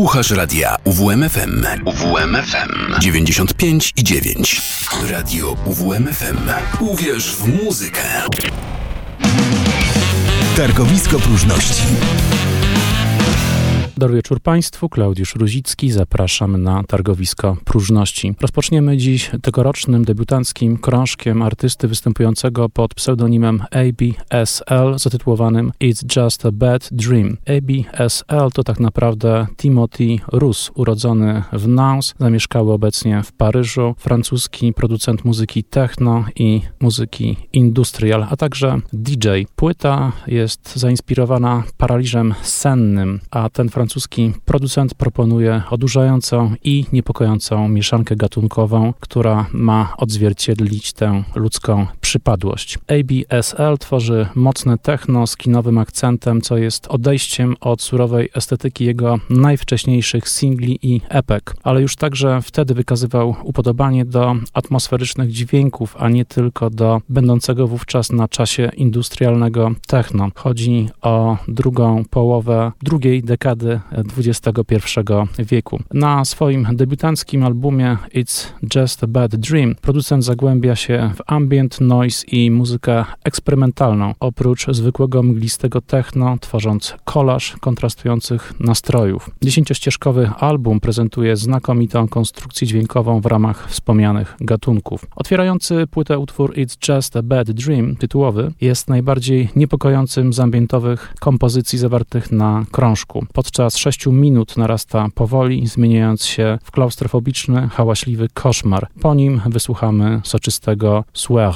Słuchasz radia UWMFM. UWMFM 95 i 9. Radio UWMFM. Uwierz w muzykę. Targowisko próżności. Dobry wieczór Państwu, Klaudiusz Ruzicki, zapraszam na targowisko próżności. Rozpoczniemy dziś tegorocznym debiutanckim krążkiem artysty występującego pod pseudonimem ABSL zatytułowanym It's Just a Bad Dream. ABSL to tak naprawdę Timothy Rus, urodzony w Nantes, zamieszkały obecnie w Paryżu, francuski producent muzyki techno i muzyki industrial, a także DJ. Płyta jest zainspirowana paraliżem sennym, a ten francuski francuski producent proponuje odurzającą i niepokojącą mieszankę gatunkową, która ma odzwierciedlić tę ludzką przypadłość. ABSL tworzy mocne techno z kinowym akcentem, co jest odejściem od surowej estetyki jego najwcześniejszych singli i epek, ale już także wtedy wykazywał upodobanie do atmosferycznych dźwięków, a nie tylko do będącego wówczas na czasie industrialnego techno. Chodzi o drugą połowę drugiej dekady XXI wieku. Na swoim debiutanckim albumie It's Just a Bad Dream producent zagłębia się w ambient, noise i muzykę eksperymentalną, oprócz zwykłego mglistego techno, tworząc kolaż kontrastujących nastrojów. Dziesięciościeżkowy album prezentuje znakomitą konstrukcję dźwiękową w ramach wspomnianych gatunków. Otwierający płytę utwór It's Just a Bad Dream, tytułowy, jest najbardziej niepokojącym z ambientowych kompozycji zawartych na krążku. Podczas sześciu minut narasta powoli, zmieniając się w klaustrofobiczny, hałaśliwy koszmar. Po nim wysłuchamy soczystego Swear.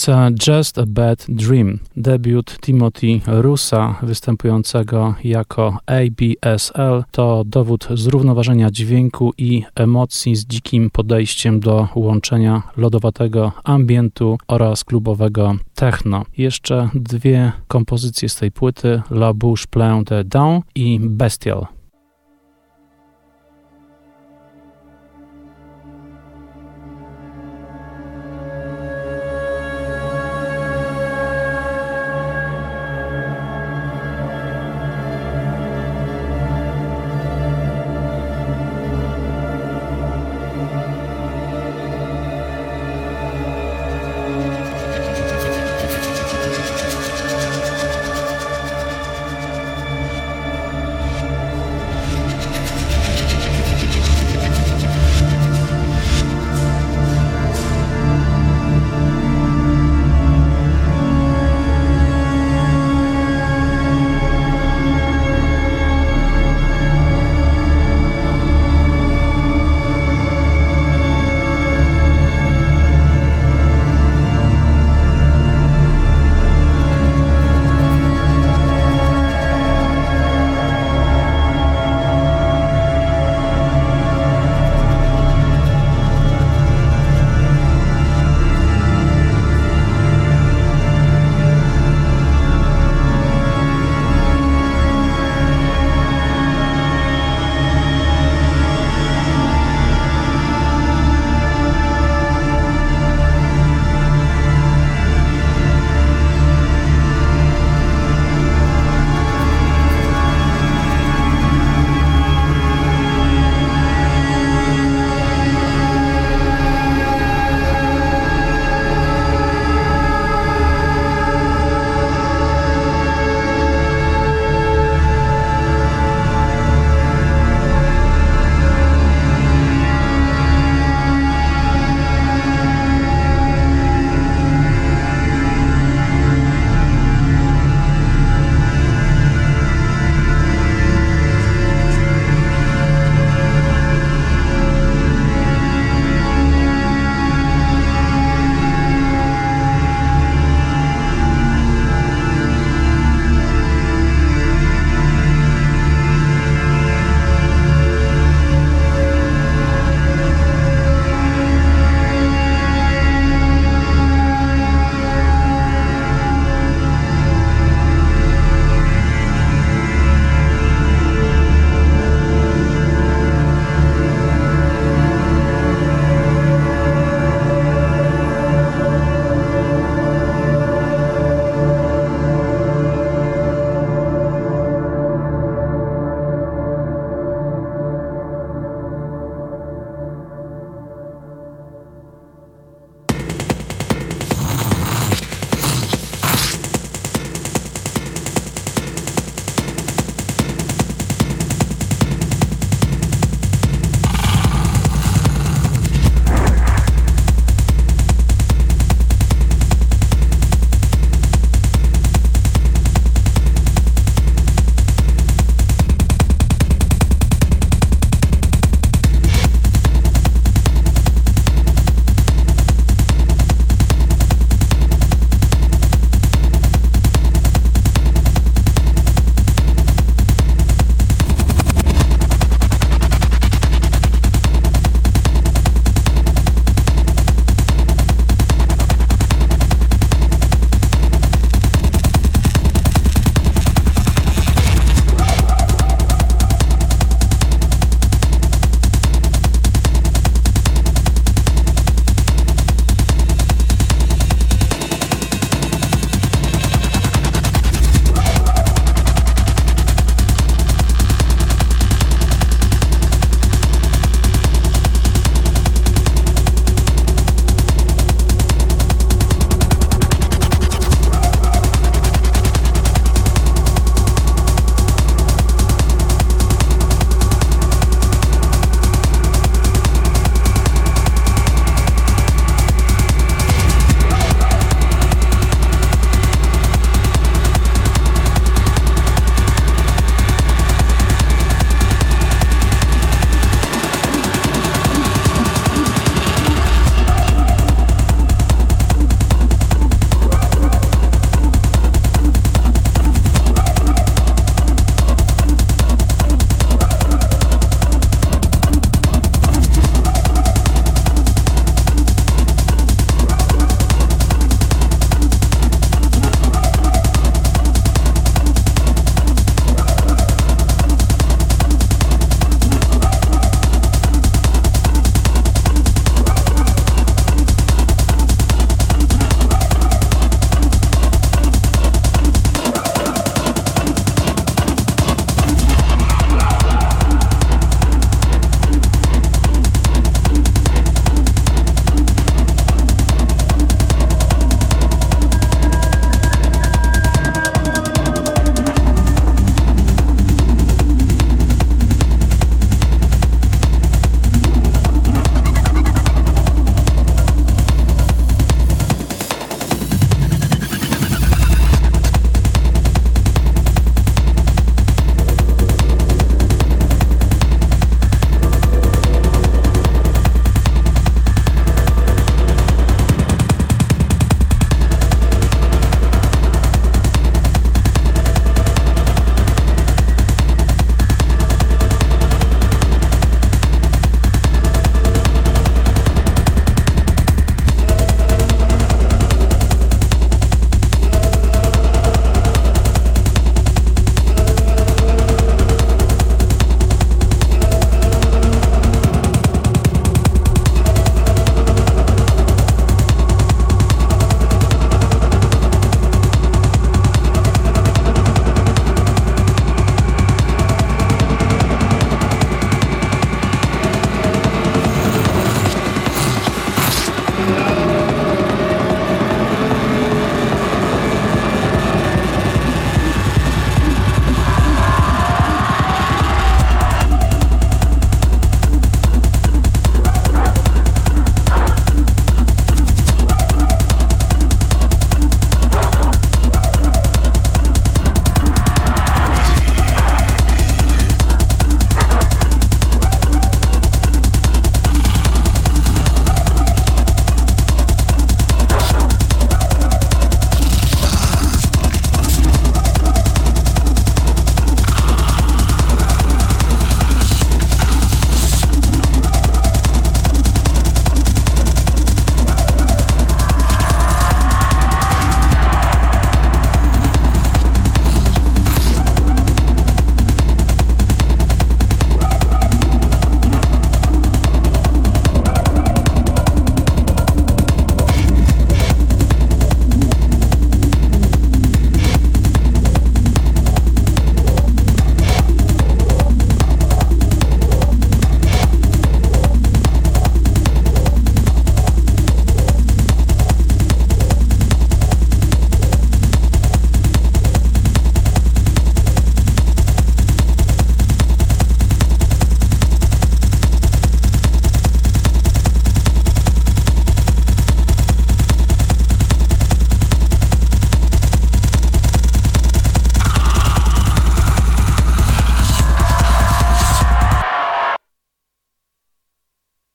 It's a Just a Bad Dream, debiut Timothy Rusa, występującego jako ABSL, to dowód zrównoważenia dźwięku i emocji z dzikim podejściem do łączenia lodowatego ambientu oraz klubowego techno. Jeszcze dwie kompozycje z tej płyty, La Bouche Plein de i Bestial.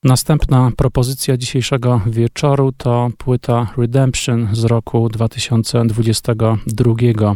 Następna propozycja dzisiejszego wieczoru to płyta Redemption z roku 2022.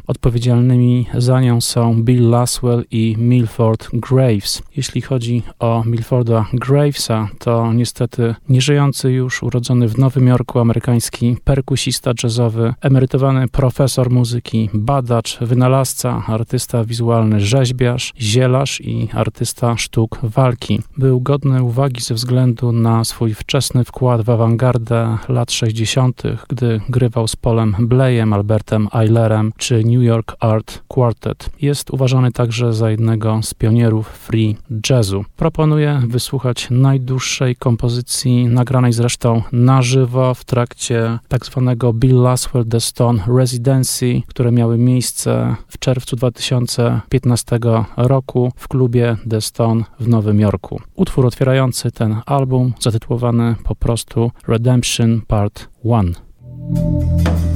Odpowiedzialnymi za nią są Bill Laswell i Milford Graves. Jeśli chodzi o Milforda Gravesa, to niestety nieżyjący już, urodzony w Nowym Jorku amerykański perkusista jazzowy, emerytowany profesor muzyki, badacz, wynalazca, artysta wizualny, rzeźbiarz, zielarz i artysta sztuk walki. Był godny uwagi ze względu na swój wczesny wkład w awangardę lat 60., gdy grywał z Polem Blayem, Albertem Eilerem czy New York Art Quartet. Jest uważany także za jednego z pionierów free jazzu. Proponuję wysłuchać najdłuższej kompozycji, nagranej zresztą na żywo w trakcie tak zwanego Bill Laswell The Stone Residency, które miały miejsce w czerwcu 2015 roku w klubie The Stone w Nowym Jorku. Utwór otwierający ten album zatytułowany po prostu Redemption Part 1.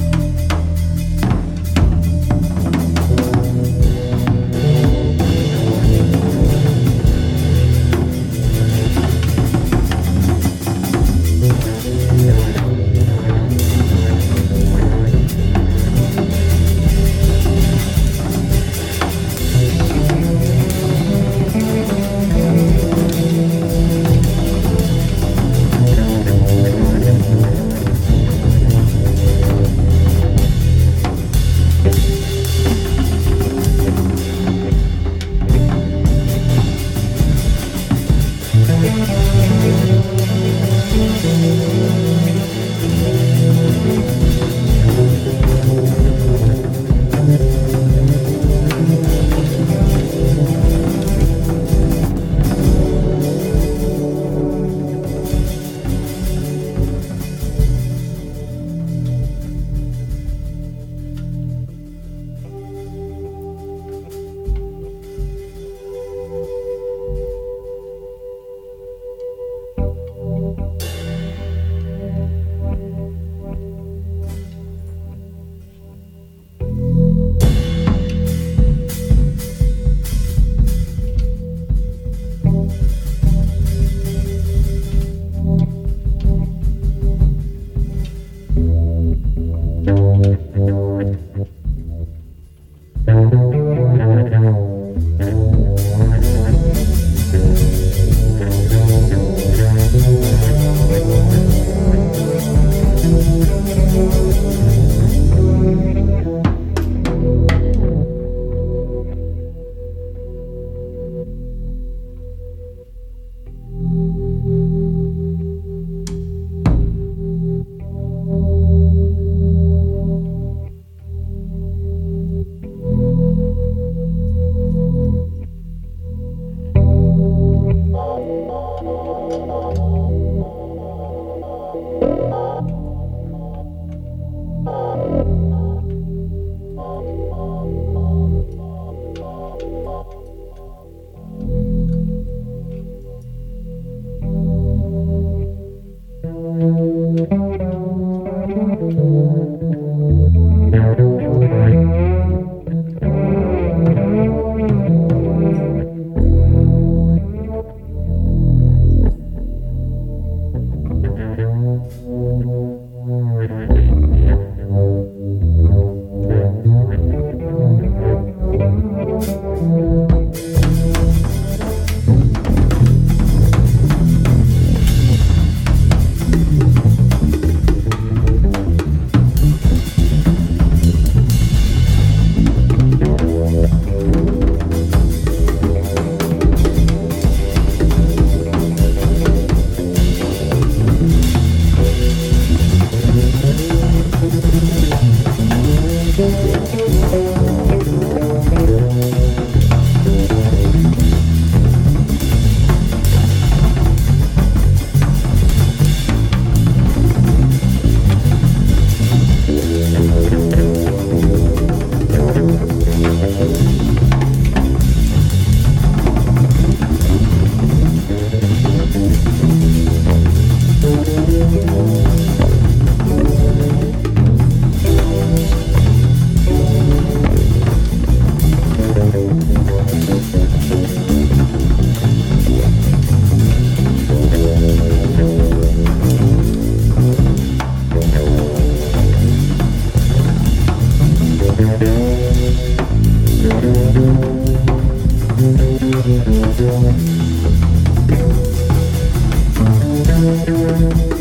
Thank you.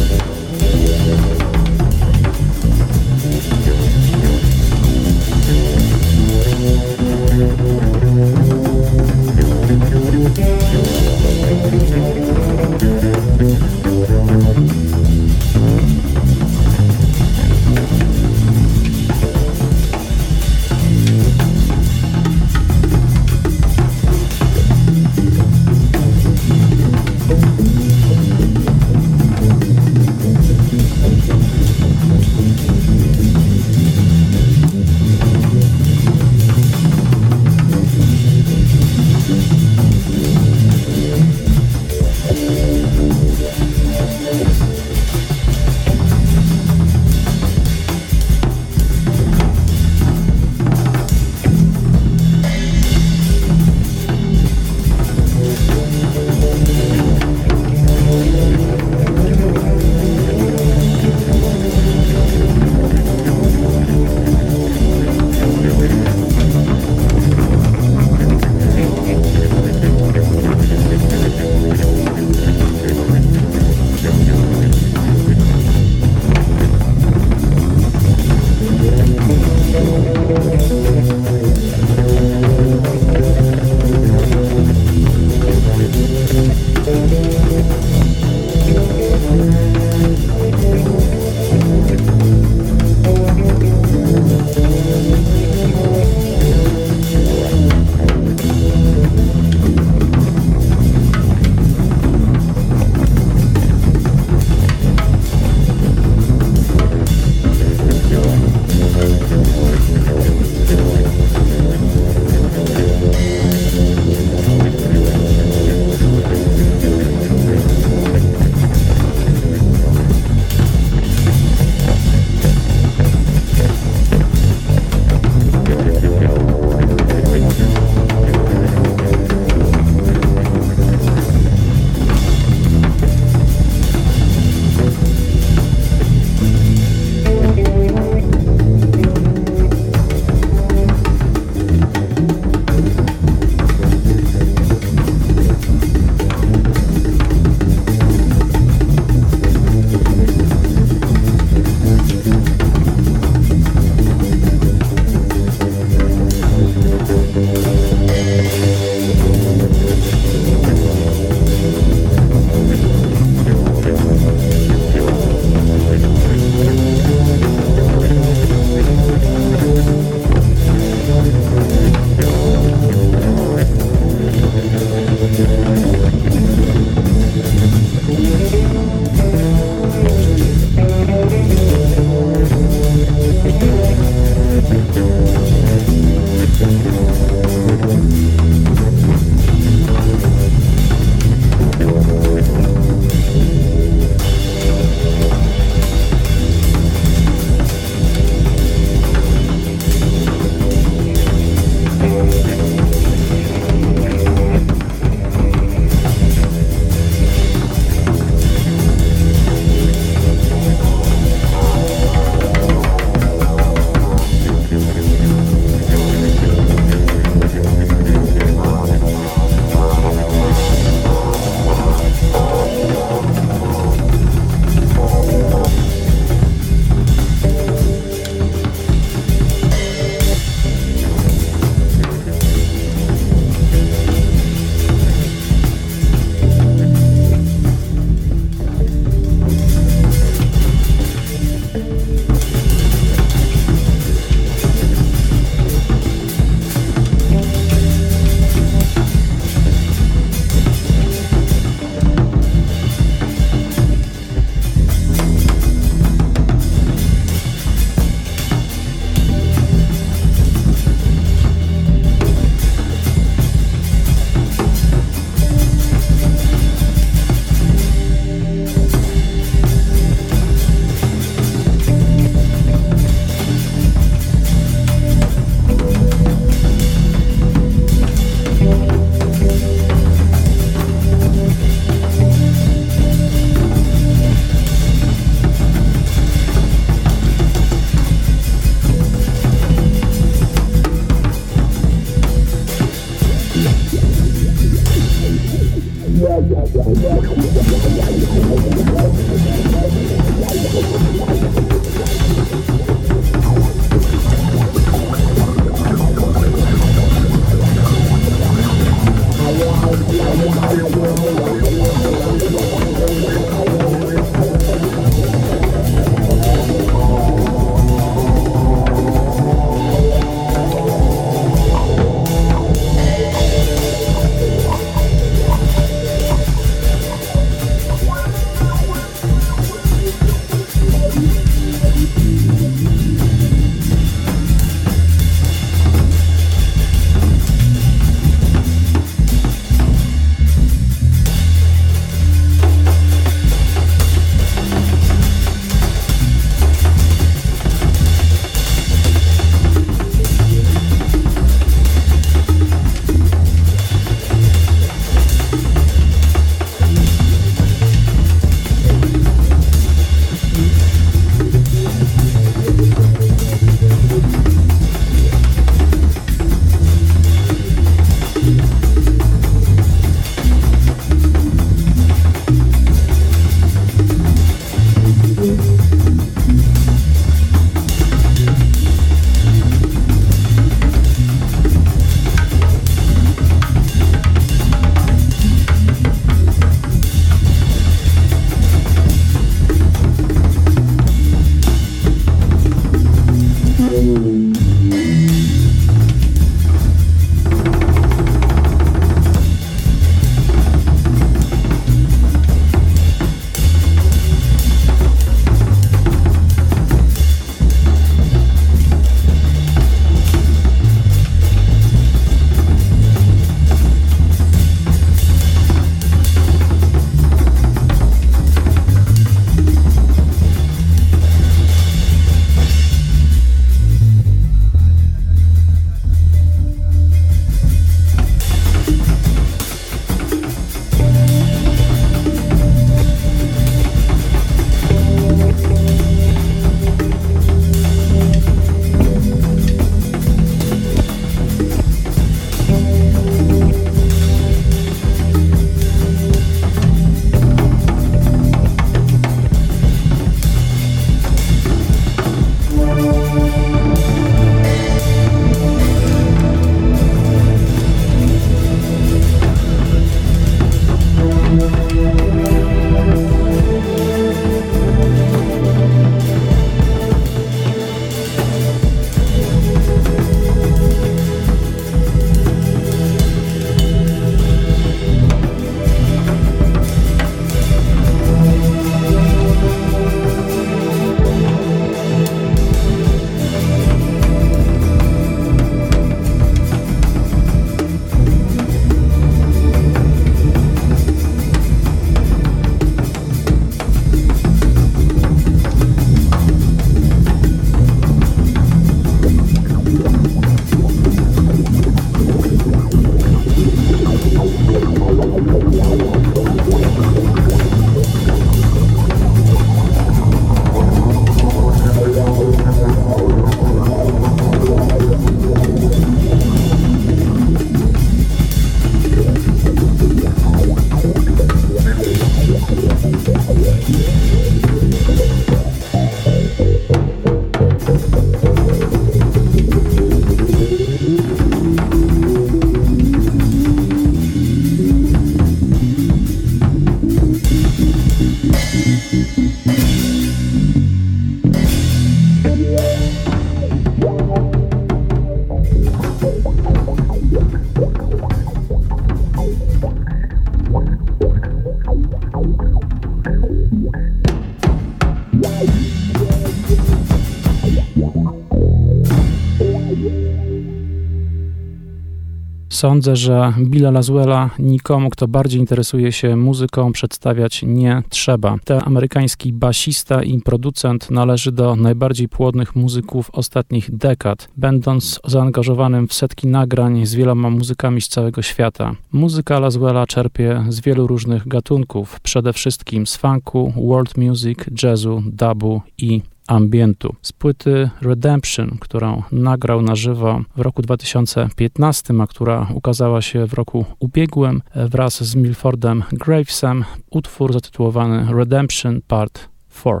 Sądzę, że Billa Laswella nikomu, kto bardziej interesuje się muzyką, przedstawiać nie trzeba. Ten amerykański basista i producent należy do najbardziej płodnych muzyków ostatnich dekad, będąc zaangażowanym w setki nagrań z wieloma muzykami z całego świata. Muzyka Laswella czerpie z wielu różnych gatunków, przede wszystkim z funku, world music, jazzu, dubu i ambientu. Z płyty Redemption, którą nagrał na żywo w roku 2015, a która ukazała się w roku ubiegłym wraz z Milfordem Gravesem, utwór zatytułowany Redemption Part 4.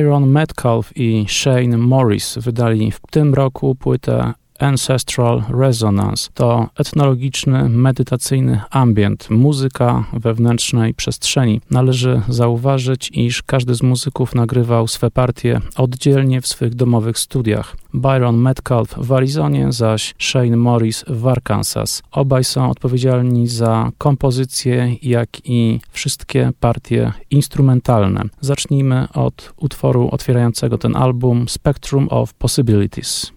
Byron Metcalf i Shane Morris wydali w tym roku płytę Ancestral Resonance. To etnologiczny, medytacyjny ambient, muzyka wewnętrznej przestrzeni. Należy zauważyć, iż każdy z muzyków nagrywał swe partie oddzielnie w swych domowych studiach. Byron Metcalf w Arizonie, zaś Shane Morris w Arkansas. Obaj są odpowiedzialni za kompozycję, jak i wszystkie partie instrumentalne. Zacznijmy od utworu otwierającego ten album Spectrum of Possibilities.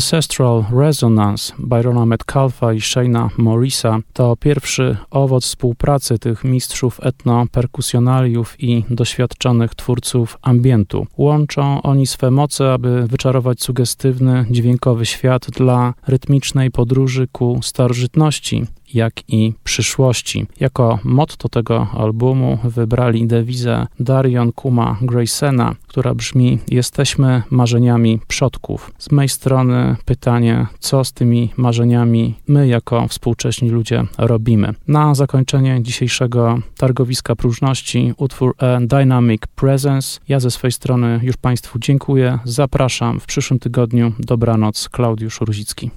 Ancestral Resonance Byrona Metcalfa i Shayna Morrisa to pierwszy owoc współpracy tych mistrzów etno-perkusjonaliów i doświadczonych twórców ambientu. Łączą oni swe moce, aby wyczarować sugestywny, dźwiękowy świat dla rytmicznej podróży ku starożytności, jak i przyszłości. Jako motto tego albumu wybrali dewizę Darion Kuma Graysena, która brzmi Jesteśmy marzeniami przodków. Z mojej strony pytanie, co z tymi marzeniami my jako współcześni ludzie robimy. Na zakończenie dzisiejszego targowiska próżności utwór A Dynamic Presence. Ja ze swojej strony już Państwu dziękuję. Zapraszam w przyszłym tygodniu. Dobranoc, Klaudiusz Ruzicki.